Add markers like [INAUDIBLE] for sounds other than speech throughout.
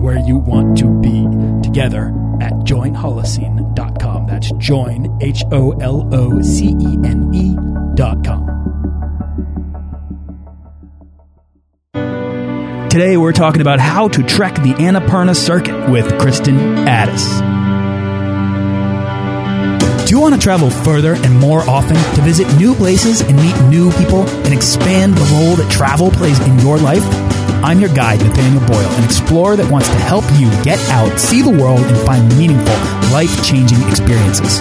where you want to be together at joinholocene.com. That's join, H O L O C E N E.com. Today we're talking about how to trek the Annapurna Circuit with Kristin Addis. Do you want to travel further and more often to visit new places and meet new people and expand the role that travel plays in your life? I'm your guide, Nathaniel Boyle, an explorer that wants to help you get out, see the world, and find meaningful, life changing experiences.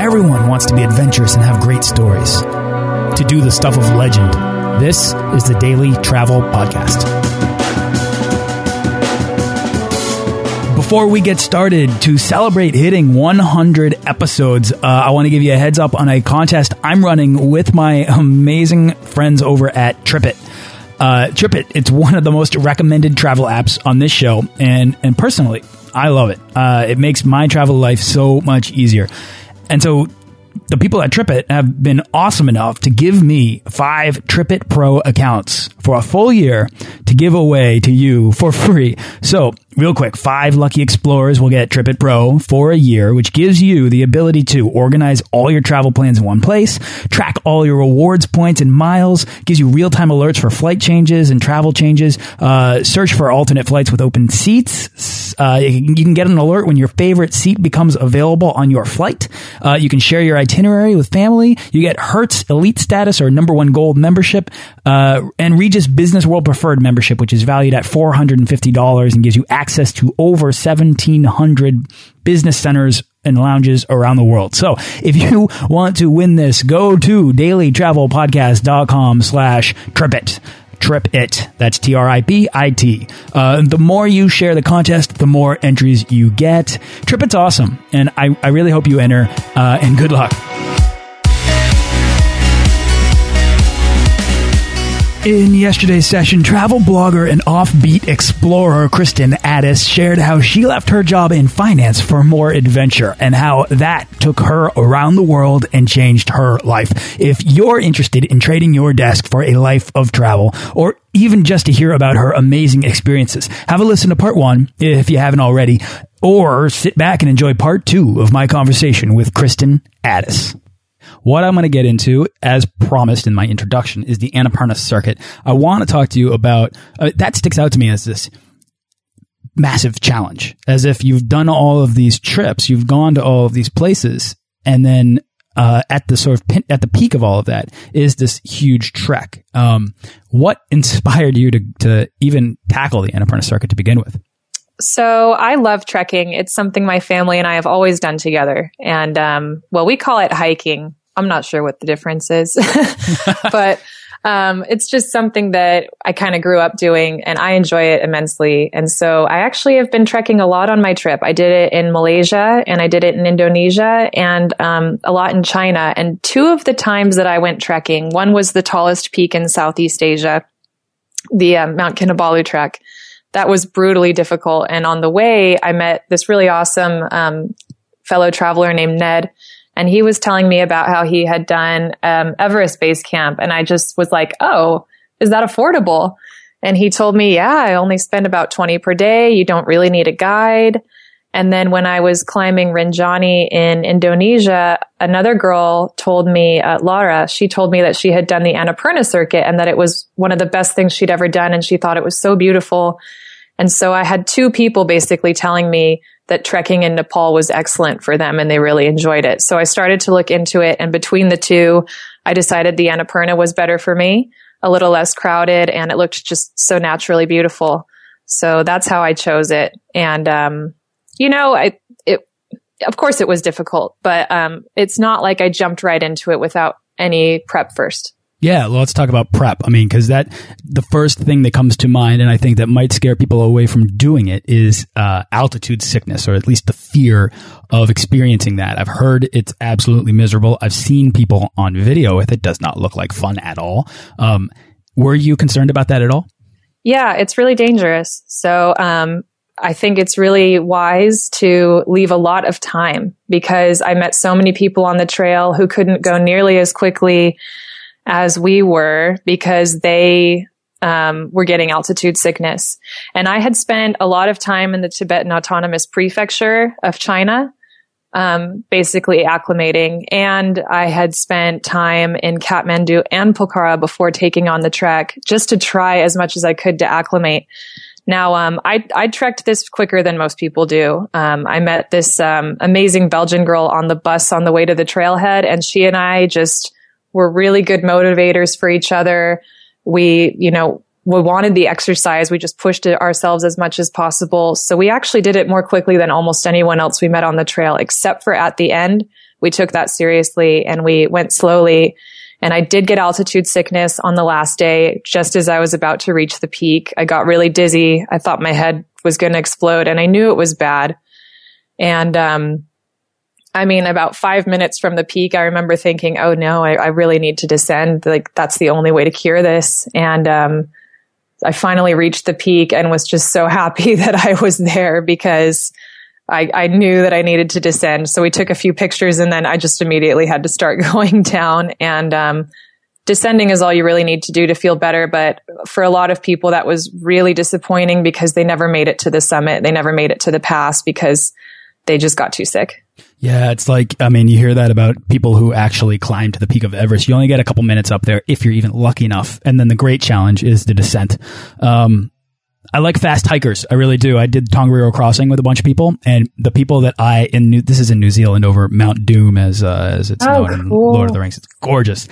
Everyone wants to be adventurous and have great stories, to do the stuff of legend. This is the Daily Travel Podcast. Before we get started, to celebrate hitting 100 episodes, uh, I want to give you a heads up on a contest I'm running with my amazing friends over at TripIt. Uh, TripIt, it's one of the most recommended travel apps on this show, and and personally, I love it. Uh, it makes my travel life so much easier. And so the people at TripIt have been awesome enough to give me five TripIt Pro accounts for a full year to give away to you for free. So, real quick, five lucky explorers will get TripIt Pro for a year, which gives you the ability to organize all your travel plans in one place, track all your rewards points and miles, gives you real-time alerts for flight changes and travel changes, uh, search for alternate flights with open seats. Uh, you can get an alert when your favorite seat becomes available on your flight. Uh, you can share your itinerary with family. You get Hertz Elite status or number one gold membership, uh, and Regus Business World Preferred membership, which is valued at $450 and gives you access to over 1,700 business centers and lounges around the world. So if you [LAUGHS] want to win this, go to dailytravelpodcast.com slash. Trip it. Trip it. That's T R I P I T. Uh, the more you share the contest, the more entries you get. TripIt's awesome, and I, I really hope you enter. Uh, and good luck. In yesterday's session, travel blogger and offbeat explorer Kristin Addis shared how she left her job in finance for more adventure and how that took her around the world and changed her life. If you're interested in trading your desk for a life of travel or even just to hear about her amazing experiences, have a listen to part one if you haven't already, or sit back and enjoy part two of my conversation with Kristin Addis. What I'm going to get into, as promised in my introduction, is the Annapurna circuit. I want to talk to you about uh, that. Sticks out to me as this massive challenge, as if you've done all of these trips, you've gone to all of these places, and then uh, at the sort of pin, at the peak of all of that is this huge trek. Um, what inspired you to to even tackle the Annapurna circuit to begin with? So I love trekking. It's something my family and I have always done together. And, um, well, we call it hiking. I'm not sure what the difference is, [LAUGHS] but, um, it's just something that I kind of grew up doing and I enjoy it immensely. And so I actually have been trekking a lot on my trip. I did it in Malaysia and I did it in Indonesia and, um, a lot in China. And two of the times that I went trekking, one was the tallest peak in Southeast Asia, the uh, Mount Kinabalu trek that was brutally difficult. And on the way, I met this really awesome um, fellow traveler named Ned. And he was telling me about how he had done um, Everest Base Camp. And I just was like, oh, is that affordable? And he told me, yeah, I only spend about 20 per day. You don't really need a guide. And then when I was climbing Rinjani in Indonesia, another girl told me, uh, Laura, she told me that she had done the Annapurna circuit and that it was one of the best things she'd ever done. And she thought it was so beautiful. And so I had two people basically telling me that trekking in Nepal was excellent for them and they really enjoyed it. So I started to look into it. And between the two, I decided the Annapurna was better for me, a little less crowded, and it looked just so naturally beautiful. So that's how I chose it. And, um, you know, I, it, of course it was difficult, but, um, it's not like I jumped right into it without any prep first. Yeah, well, let's talk about prep. I mean, because that the first thing that comes to mind, and I think that might scare people away from doing it, is uh, altitude sickness, or at least the fear of experiencing that. I've heard it's absolutely miserable. I've seen people on video with it; does not look like fun at all. Um, were you concerned about that at all? Yeah, it's really dangerous. So um, I think it's really wise to leave a lot of time because I met so many people on the trail who couldn't go nearly as quickly as we were because they um, were getting altitude sickness. And I had spent a lot of time in the Tibetan Autonomous Prefecture of China, um, basically acclimating. And I had spent time in Kathmandu and Pokhara before taking on the trek just to try as much as I could to acclimate. Now, um, I, I trekked this quicker than most people do. Um, I met this um, amazing Belgian girl on the bus on the way to the trailhead, and she and I just were really good motivators for each other. We, you know, we wanted the exercise. We just pushed it ourselves as much as possible. So we actually did it more quickly than almost anyone else we met on the trail, except for at the end. We took that seriously and we went slowly. And I did get altitude sickness on the last day, just as I was about to reach the peak. I got really dizzy. I thought my head was going to explode and I knew it was bad. And, um, I mean, about five minutes from the peak, I remember thinking, oh no, I, I really need to descend. Like that's the only way to cure this. And, um, I finally reached the peak and was just so [LAUGHS] happy [LAUGHS] that I was there because I, I knew that I needed to descend. So we took a few pictures and then I just immediately had to start [LAUGHS] going down and, um, descending is all you really need to do to feel better. But for a lot of people, that was really disappointing because they never made it to the summit. They never made it to the pass because they just got too sick. Yeah, it's like, I mean, you hear that about people who actually climb to the peak of Everest. You only get a couple minutes up there if you're even lucky enough. And then the great challenge is the descent. Um, I like fast hikers. I really do. I did Tongariro Crossing with a bunch of people, and the people that I in New, this is in New Zealand over Mount Doom, as uh, as it's oh, known cool. in Lord of the Rings. It's gorgeous,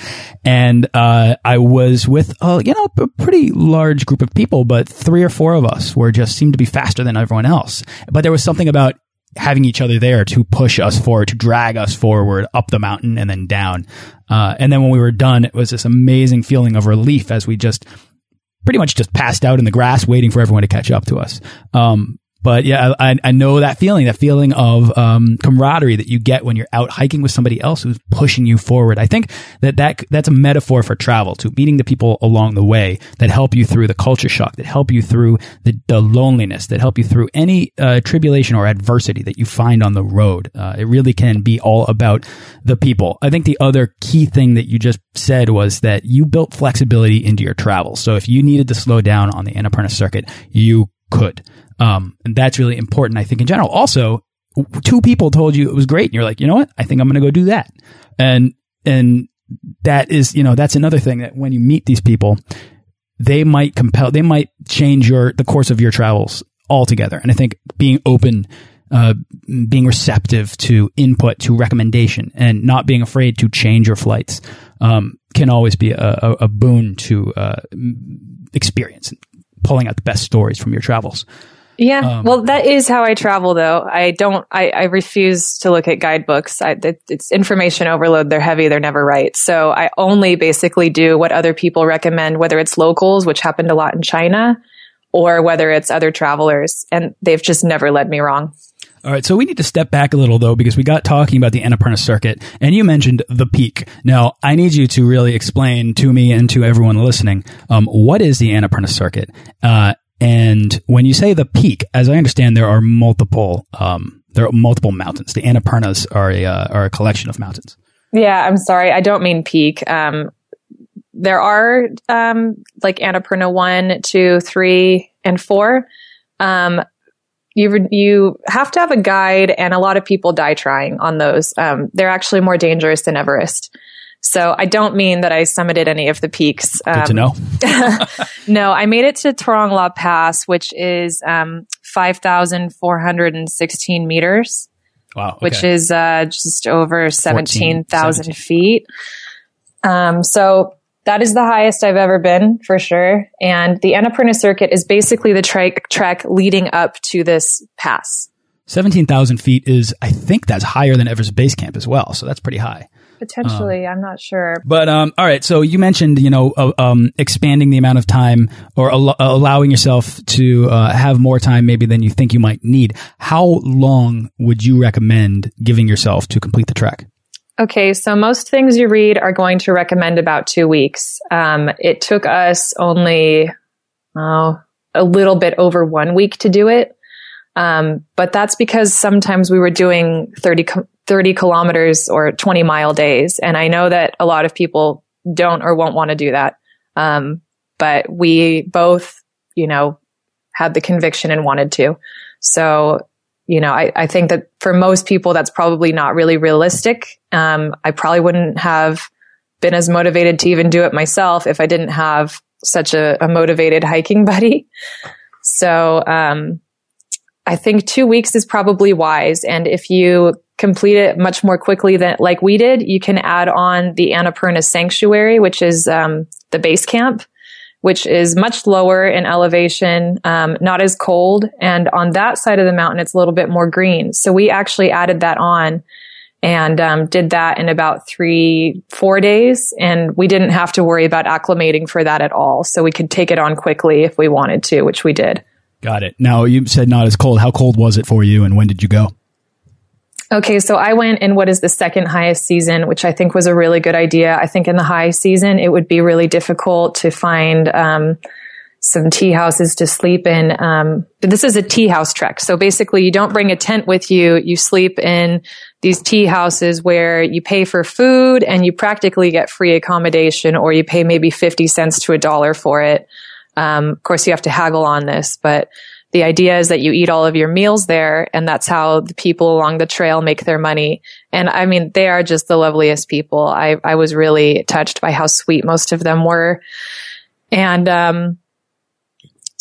and uh, I was with uh, you know a pretty large group of people, but three or four of us were just seemed to be faster than everyone else. But there was something about having each other there to push us forward, to drag us forward up the mountain and then down. Uh, and then when we were done, it was this amazing feeling of relief as we just pretty much just passed out in the grass waiting for everyone to catch up to us. Um, but yeah, I, I know that feeling, that feeling of um, camaraderie that you get when you're out hiking with somebody else who's pushing you forward. I think that, that that's a metaphor for travel, to meeting the people along the way that help you through the culture shock, that help you through the, the loneliness, that help you through any uh, tribulation or adversity that you find on the road. Uh, it really can be all about the people. I think the other key thing that you just said was that you built flexibility into your travel. So if you needed to slow down on the Annapurna circuit, you could. Um, and that's really important, I think, in general. Also, two people told you it was great, and you're like, you know what? I think I'm going to go do that. And and that is, you know, that's another thing that when you meet these people, they might compel, they might change your the course of your travels altogether. And I think being open. Uh, being receptive to input, to recommendation, and not being afraid to change your flights um, can always be a, a, a boon to uh, experience, pulling out the best stories from your travels. Yeah. Um, well, that is how I travel though. I don't, I, I refuse to look at guidebooks. I, it, it's information overload. They're heavy. They're never right. So I only basically do what other people recommend, whether it's locals, which happened a lot in China, or whether it's other travelers. And they've just never led me wrong. All right, so we need to step back a little though because we got talking about the Annapurna circuit, and you mentioned the peak. Now, I need you to really explain to me and to everyone listening um, what is the Annapurna circuit, uh, and when you say the peak, as I understand, there are multiple um, there are multiple mountains. The Annapurnas are a uh, are a collection of mountains. Yeah, I'm sorry, I don't mean peak. Um, there are um, like Annapurna one, two, three, and four. Um, you you have to have a guide, and a lot of people die trying on those. Um, they're actually more dangerous than Everest. So I don't mean that I summited any of the peaks. Um, Good to know. [LAUGHS] no, I made it to Torong La Pass, which is um, 5,416 meters. Wow. Okay. Which is uh, just over 17,000 feet. Um, so that is the highest I've ever been for sure. And the Annapurna circuit is basically the trek, trek leading up to this pass. 17,000 feet is, I think that's higher than Everest Base Camp as well. So that's pretty high. Potentially, um, I'm not sure. But um, all right. So you mentioned, you know, uh, um, expanding the amount of time or al allowing yourself to uh, have more time, maybe than you think you might need. How long would you recommend giving yourself to complete the trek? Okay, so most things you read are going to recommend about two weeks. Um, it took us only oh, a little bit over one week to do it. Um, but that's because sometimes we were doing 30, 30 kilometers or 20 mile days. And I know that a lot of people don't or won't want to do that. Um, but we both, you know, had the conviction and wanted to. So, you know, I, I think that for most people, that's probably not really realistic. Um, I probably wouldn't have been as motivated to even do it myself if I didn't have such a, a motivated hiking [LAUGHS] buddy. So, um, I think two weeks is probably wise. And if you complete it much more quickly than like we did, you can add on the Annapurna Sanctuary, which is um, the base camp, which is much lower in elevation, um, not as cold. And on that side of the mountain, it's a little bit more green. So we actually added that on and um, did that in about three, four days. And we didn't have to worry about acclimating for that at all. So we could take it on quickly if we wanted to, which we did. Got it. Now you said not as cold. How cold was it for you and when did you go? Okay, so I went in what is the second highest season, which I think was a really good idea. I think in the high season, it would be really difficult to find um, some tea houses to sleep in. Um, but this is a tea house trek. So basically, you don't bring a tent with you. You sleep in these tea houses where you pay for food and you practically get free accommodation, or you pay maybe 50 cents to a dollar for it. Um, of course, you have to haggle on this, but the idea is that you eat all of your meals there, and that's how the people along the trail make their money. And I mean, they are just the loveliest people. I, I was really touched by how sweet most of them were. And um,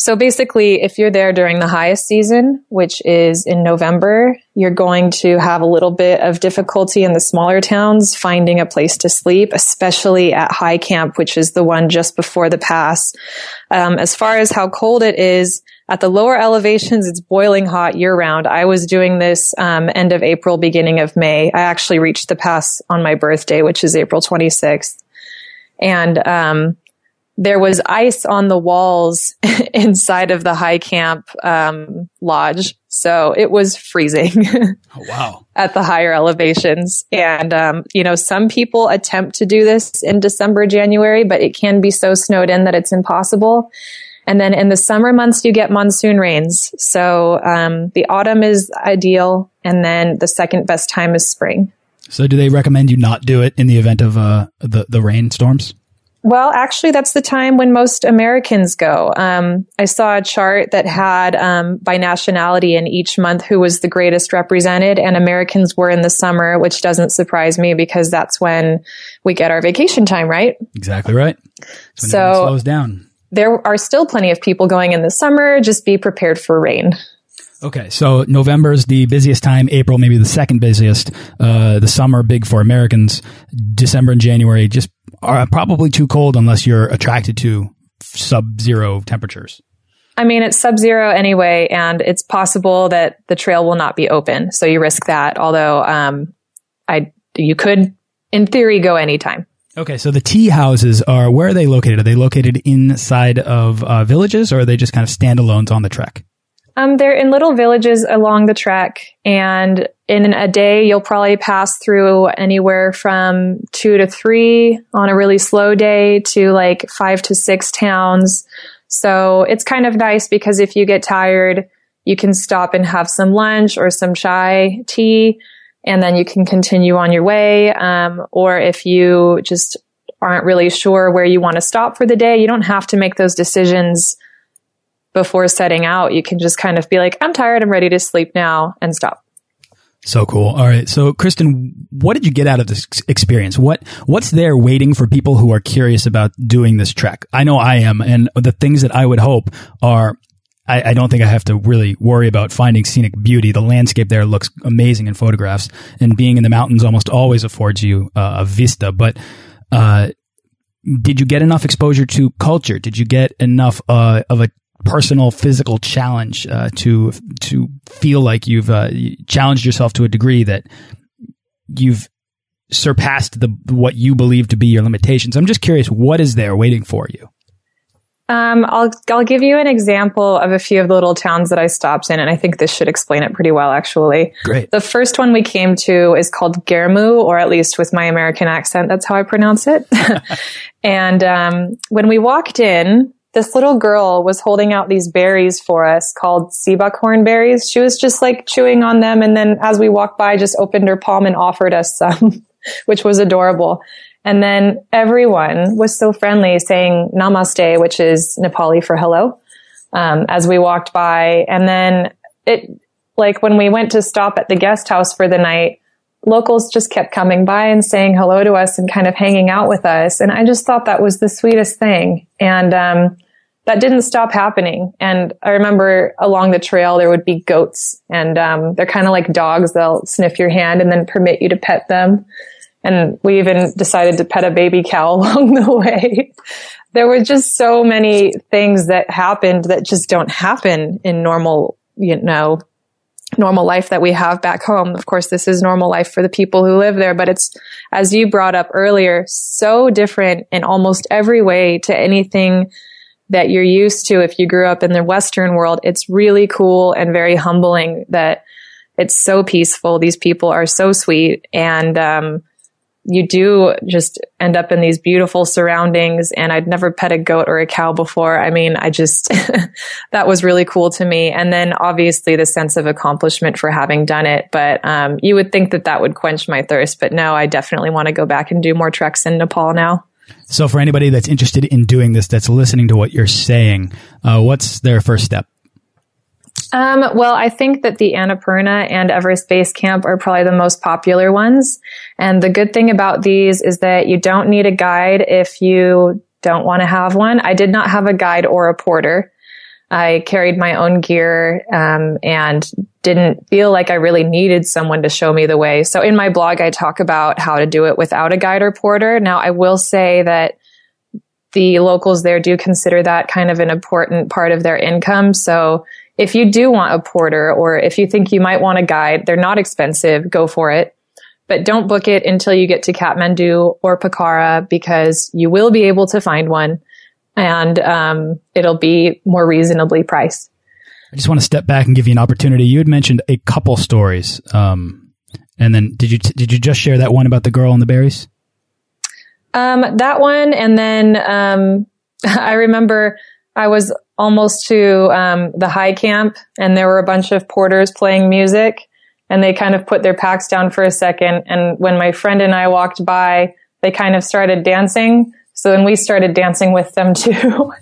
so basically, if you're there during the highest season, which is in November, you're going to have a little bit of difficulty in the smaller towns finding a place to sleep, especially at high camp, which is the one just before the pass. Um, as far as how cold it is, at the lower elevations, it's boiling hot year round. I was doing this um, end of April, beginning of May. I actually reached the pass on my birthday, which is April 26th. And um, there was ice on the walls [LAUGHS] inside of the high camp um, lodge. So it was freezing. [LAUGHS] oh, wow. At the higher elevations. And, um, you know, some people attempt to do this in December, January, but it can be so snowed in that it's impossible. And then in the summer months, you get monsoon rains. So um, the autumn is ideal. And then the second best time is spring. So do they recommend you not do it in the event of uh, the, the rainstorms? Well, actually, that's the time when most Americans go. Um, I saw a chart that had um, by nationality in each month who was the greatest represented, and Americans were in the summer, which doesn't surprise me because that's when we get our vacation time, right? Exactly right. so slows down. There are still plenty of people going in the summer. Just be prepared for rain. Okay, so November is the busiest time. April, maybe the second busiest. Uh, the summer, big for Americans. December and January, just are probably too cold unless you're attracted to sub-zero temperatures. I mean, it's sub-zero anyway, and it's possible that the trail will not be open, so you risk that. Although, um, I you could, in theory, go anytime. Okay, so the tea houses are where are they located? Are they located inside of uh, villages, or are they just kind of standalones on the trek? Um, they're in little villages along the trek, and in a day, you'll probably pass through anywhere from two to three on a really slow day to like five to six towns. So it's kind of nice because if you get tired, you can stop and have some lunch or some chai tea, and then you can continue on your way. Um, or if you just aren't really sure where you want to stop for the day, you don't have to make those decisions before setting out, you can just kind of be like, I'm tired, I'm ready to sleep now and stop. So cool. All right. So Kristin, what did you get out of this experience? What, what's there waiting for people who are curious about doing this trek? I know I am. And the things that I would hope are, I, don't think I have to really worry about finding scenic beauty. The landscape there looks amazing in photographs and being in the mountains almost always affords you uh, a vista. But, uh, did you get enough exposure to culture? Did you get enough uh, of a personal physical challenge uh, to to feel like you've uh, challenged yourself to a degree that you've surpassed the what you believe to be your limitations. I'm just curious, what is there waiting for you? Um, I'll I'll give you an example of a few of the little towns that I stopped in, and I think this should explain it pretty well, actually. Great. The first one we came to is called Ghermu, or at least with my American accent, that's how I pronounce it. [LAUGHS] and um, when we walked in, this little girl was holding out these berries for us called sea buckthorn berries. She was just like chewing on them, and then as we walked by, just opened her palm and offered us some, [LAUGHS] which was adorable. And then everyone was so friendly saying namaste, which is Nepali for hello, um, as we walked by. And then it, like when we went to stop at the guest house for the night, locals just kept coming by and saying hello to us and kind of hanging out with us. And I just thought that was the sweetest thing. And, um, that didn't stop happening. And I remember along the trail, there would be goats and, um, they're kind of like dogs. They'll sniff your hand and then permit you to pet them. And we even decided to pet a baby cow [LAUGHS] along the way. there were just so many things that happened that just don't happen in normal, you know, normal life that we have back home. Of course, this is normal life for the people who live there, but it's, as you brought up earlier, so different in almost every way to anything that you're used to if you grew up in the Western world. It's really cool and very humbling that it's so peaceful. These people are so sweet and, um, you do just end up in these beautiful surroundings and I'd never pet a goat or a cow before. I mean, I just, [LAUGHS] that was really cool to me. And then obviously the sense of accomplishment for having done it. But, um, you would think that that would quench my thirst, but no, I definitely want to go back and do more treks in Nepal now. So for anybody that's interested in doing this, that's listening to what you're saying, uh, what's their first step? Um, well, I think that the Annapurna and Everest Base Camp are probably the most popular ones. And the good thing about these is that you don't need a guide if you don't want to have one. I did not have a guide or a porter. I carried my own gear um, and didn't feel like I really needed someone to show me the way. So in my blog, I talk about how to do it without a guide or porter. Now, I will say that the locals there do consider that kind of an important part of their income. So if you do want a porter or if you think you might want a guide, they're not expensive, go for it. But don't book it until you get to Kathmandu or Pokhara because you will be able to find one and um, it'll be more reasonably priced. I just want to step back and give you an opportunity. You had mentioned a couple stories, um, and then did you did you just share that one about the girl and the berries? Um, that one, and then um, [LAUGHS] I remember I was almost to um, the high camp, and there were a bunch of porters playing music, and they kind of put their packs down for a second. And when my friend and I walked by, they kind of started dancing. So then we started dancing with them too. [LAUGHS]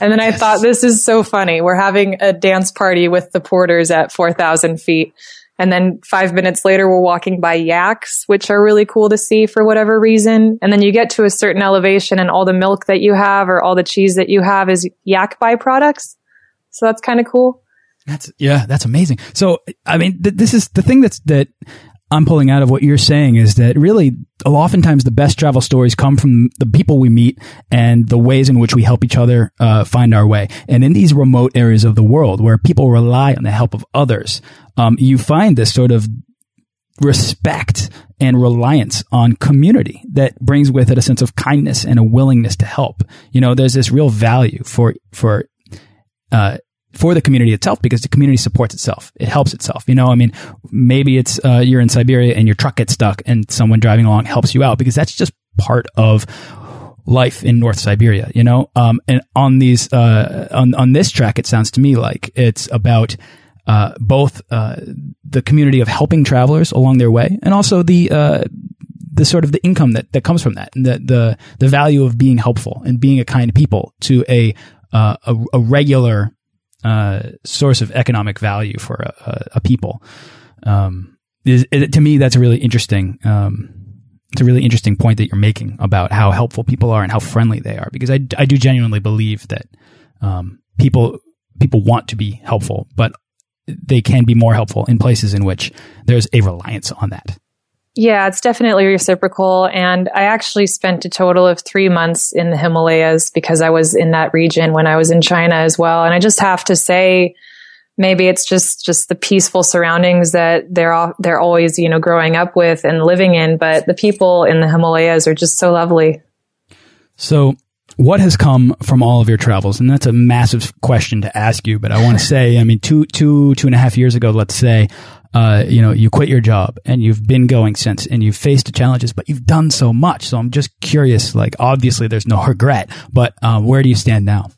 and then I thought, this is so funny. We're having a dance party with the porters at 4,000 feet. And then five minutes later, we're walking by yaks, which are really cool to see for whatever reason. And then you get to a certain elevation and all the milk that you have or all the cheese that you have is yak byproducts. So that's kind of cool. That's, yeah, that's amazing. So, I mean, th this is the thing that's, that I'm pulling out of what you're saying is that really oftentimes the best travel stories come from the people we meet and the ways in which we help each other uh, find our way. And in these remote areas of the world where people rely on the help of others, um, you find this sort of respect and reliance on community that brings with it a sense of kindness and a willingness to help. You know, there's this real value for for uh, for the community itself because the community supports itself. It helps itself. You know, I mean, maybe it's uh, you're in Siberia and your truck gets stuck and someone driving along helps you out because that's just part of life in North Siberia, you know? Um, and on these, uh, on, on this track, it sounds to me like it's about, uh, both, uh, the community of helping travelers along their way and also the, uh, the sort of the income that, that comes from that and the, the, the value of being helpful and being a kind people to a, uh, a, a regular, uh, source of economic value for a, a people. Um, is, to me, that's a really interesting. Um, it's a really interesting point that you're making about how helpful people are and how friendly they are, because I, I do genuinely believe that um, people people want to be helpful, but they can be more helpful in places in which there's a reliance on that. Yeah, it's definitely reciprocal. And I actually spent a total of three months in the Himalayas because I was in that region when I was in China as well. And I just have to say, maybe it's just just the peaceful surroundings that they're all, they're always you know growing up with and living in but the people in the himalayas are just so lovely so what has come from all of your travels and that's a massive question to ask you but i want to [LAUGHS] say i mean two two two and a half years ago let's say uh, you know, you quit your job and you've been going since and you've faced the challenges, but you've done so much. So I'm just curious, like, obviously there's no [LAUGHS] regret, but um, where do you stand now?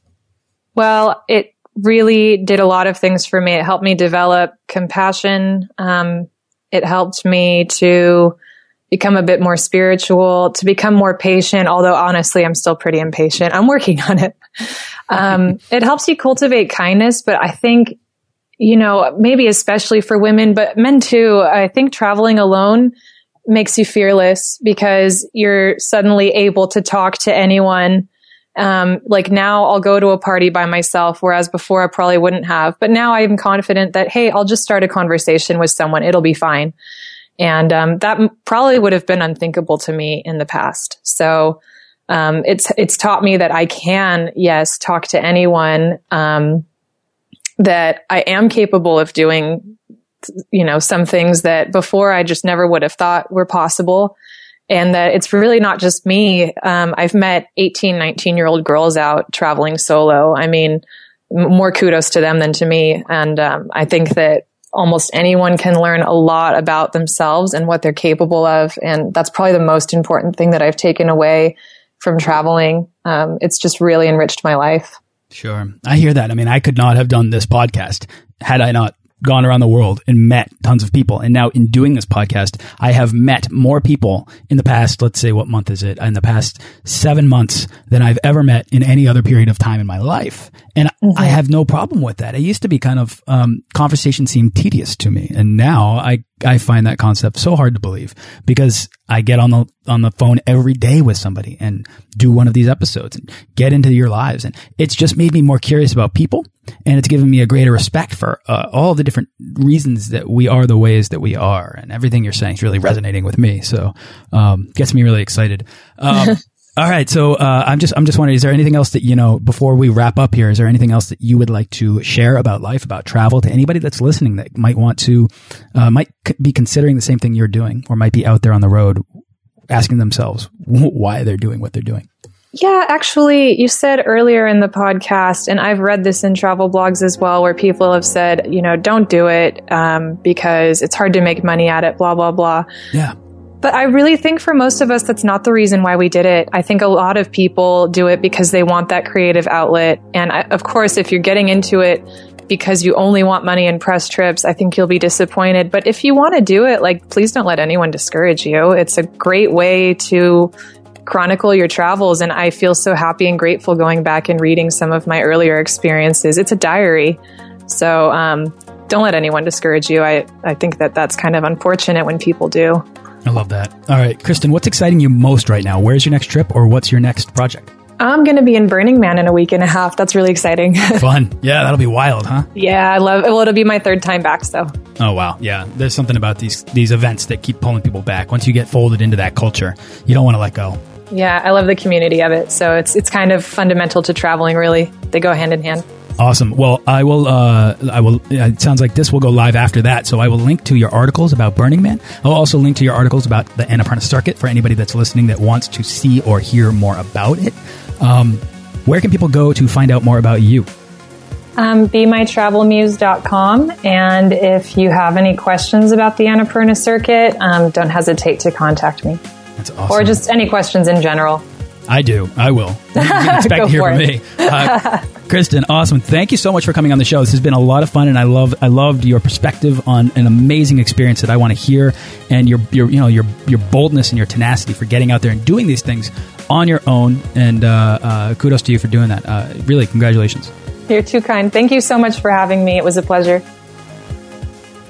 Well, it really did a lot of things for me. It helped me develop compassion. Um, it helped me to become a bit more spiritual, to become more patient, although honestly, I'm still pretty impatient. I'm working [LAUGHS] on it. Um, it helps you cultivate kindness, but I think you know, maybe especially for women, but men too. I think traveling alone makes you fearless because you're suddenly able to talk to anyone. Um, like now I'll go to a party by myself, whereas before I probably wouldn't have. But now I'm confident that, hey, I'll just start a conversation with someone. It'll be fine. And um, that probably would have been unthinkable to me in the past. So um, it's it's taught me that I can, yes, talk to anyone. Um, that I am capable of doing, you know, some things that before I just never would have thought were possible. And that it's really not just me. Um, I've met 18, 19 year old girls out traveling solo. I mean, more kudos to them than to me. And um, I think that almost anyone can learn a lot about themselves and what they're capable of. And that's probably the most important thing that I've taken away from traveling. Um, it's just really enriched my life. Sure. I hear that. I mean, I could not have done this podcast had I not gone around the world and met tons of people. And now in doing this podcast, I have met more people in the past, let's say, what month is it? In the past seven months than I've ever met in any other period of time in my life. And mm -hmm. I have no problem with that. It used to be kind of, um, conversation seemed tedious to me. And now I I find that concept so hard to believe because I get on the on the phone every day with somebody and do one of these episodes and get into your lives. And it's just made me more curious about people and it's given me a greater respect for uh, all the different reasons that we are the ways that we are. And everything you're saying is really resonating with me. So um, gets me really excited. Um, [LAUGHS] All right. So, uh, I'm just, I'm just wondering, is there anything else that, you know, before we wrap up here, is there anything else that you would like to share about life, about travel to anybody that's listening that might want to, uh, might be considering the same thing you're doing or might be out there on the road asking themselves why they're doing what they're doing? Yeah, actually, you said earlier in the podcast, and I've read this in travel blogs as well, where people have said, you know, don't do it um, because it's hard to make money at it, blah, blah, blah. Yeah. But I really think for most of us, that's not the reason why we did it. I think a lot of people do it because they want that creative outlet. And I, of course, if you're getting into it because you only want money and press trips, I think you'll be disappointed. But if you want to do it, like, please don't let anyone discourage you. It's a great way to chronicle your travels. And I feel so happy and grateful going back and reading some of my earlier experiences. It's a diary. So, um, don't let anyone discourage you. I, I think that that's kind of unfortunate when people do. I love that. All right, Kristin, what's exciting you most right now? Where's your next trip or what's your next project? I'm going to be in Burning Man in a week and a half. That's really exciting. [LAUGHS] Fun. Yeah, that'll be wild, huh? Yeah, I love it. Well, it'll be my third time back, so. Oh, wow. Yeah. There's something about these these events that keep pulling people back. Once you get folded into that culture, you don't want to let go. Yeah, I love the community of it. So it's it's kind of fundamental to traveling, really. They go hand in hand. Awesome. Well, I will. Uh, I will. It sounds like this will go live after that. So I will link to your articles about Burning Man. I'll also link to your articles about the Annapurna Circuit for anybody that's listening that wants to see or hear more about it. Um, where can people go to find out more about you? Um, BeMyTravelMuse.com. And if you have any questions about the Annapurna Circuit, um, don't hesitate to contact me. That's awesome. Or just any questions in general. I do. I will. You can expect [LAUGHS] to hear from me. Uh, [LAUGHS] Kristin, awesome. Thank you so much for coming on the show. This has been a lot of fun, and I love I loved your perspective on an amazing experience that I want to hear, and your your you know your your boldness and your tenacity for getting out there and doing these things on your own. And uh, uh, kudos to you for doing that. Uh, really, congratulations. You're too kind. Thank you so much for having me. It was a pleasure.